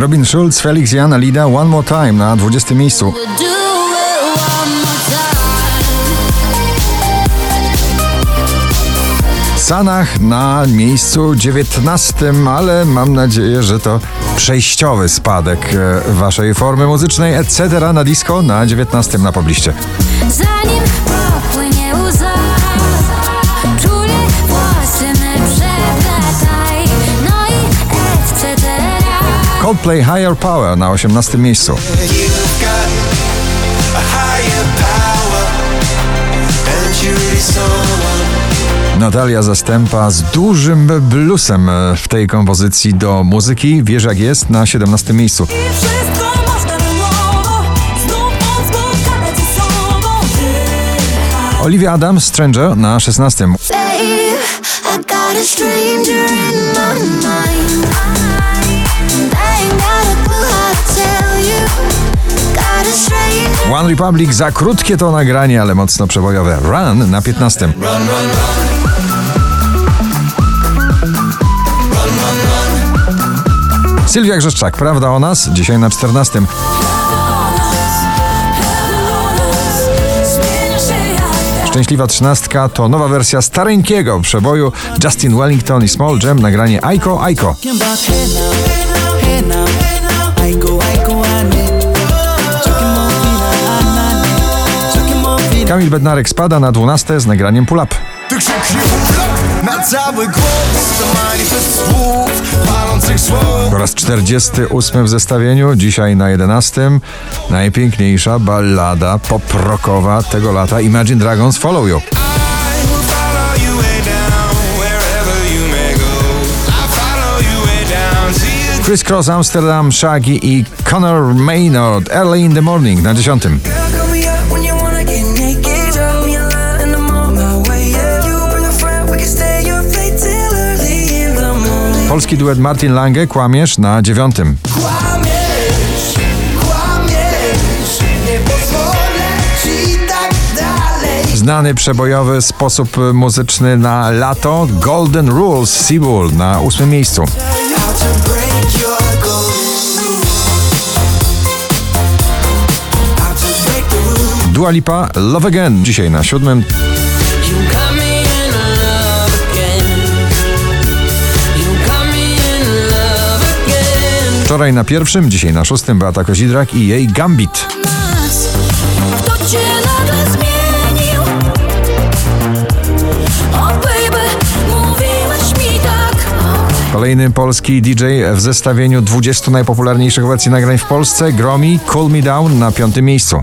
Robin Schulz, Felix Jan, Alida, One More Time na 20 miejscu. Sanach na miejscu 19, ale mam nadzieję, że to przejściowy spadek e, waszej formy muzycznej, etc. na disco na 19 na pobliście. Coldplay Higher Power na 18 miejscu. Natalia Zastępa z dużym bluesem e, w tej kompozycji do muzyki. Wiesz jak jest na 17 miejscu. Olivia Adams, Stranger na 16. Babe, Republic za krótkie to nagranie, ale mocno przebojowe. Run na 15. Sylwia Grzeszczak, prawda o nas? Dzisiaj na 14. Zmienia się jak Szczęśliwa trzynastka to nowa wersja stareńkiego przeboju Justin Wellington i Small Jam nagranie Aiko Aiko. Kamil Bednarek spada na 12 z nagraniem Pull Up. Ty krzyknie ulok na cały głos, to manifest słów, palących słów. Po raz 48 w zestawieniu, dzisiaj na 11. Najpiękniejsza ballada pop-rockowa tego lata Imagine Dragons Follow You. Chris Cross, Amsterdam, Shaggy i Conor Maynard Early in the Morning na 10. Polski duet Martin Lange, Kłamiesz na 9. Kłamiesz, kłamiesz, nie pozwolę ci tak dalej. Znany przebojowy sposób muzyczny na lato Golden Rules Seabull na 8 miejscu. Dua Lipa Love Again dzisiaj na 7. Wczoraj na pierwszym, dzisiaj na 6. Beata Kozidrak i jej Gambit. tak Kolejny polski DJ w zestawieniu 20 najpopularniejszych wersji nagrań w Polsce Gromi Cool Me Down na piątym miejscu.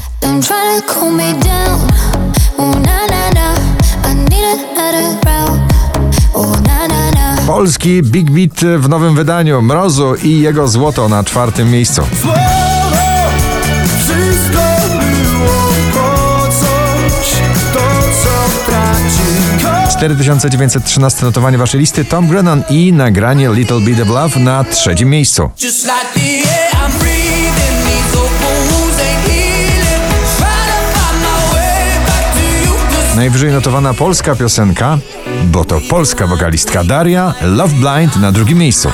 Polski Big Beat w nowym wydaniu Mrozu i jego złoto na czwartym miejscu. Słowo, wszystko było po coś, to co traci. 4913 notowanie waszej listy Tom Grennan i nagranie Little Bit of Love na trzecim miejscu. Najwyżej notowana polska piosenka, bo to polska wokalistka Daria Love Blind na drugim miejscu.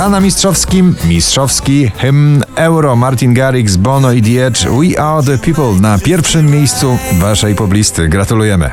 A na mistrzowskim, mistrzowski hymn Euro Martin Garrix, Bono i The Edge We Are The People na pierwszym miejscu waszej poblisty. Gratulujemy.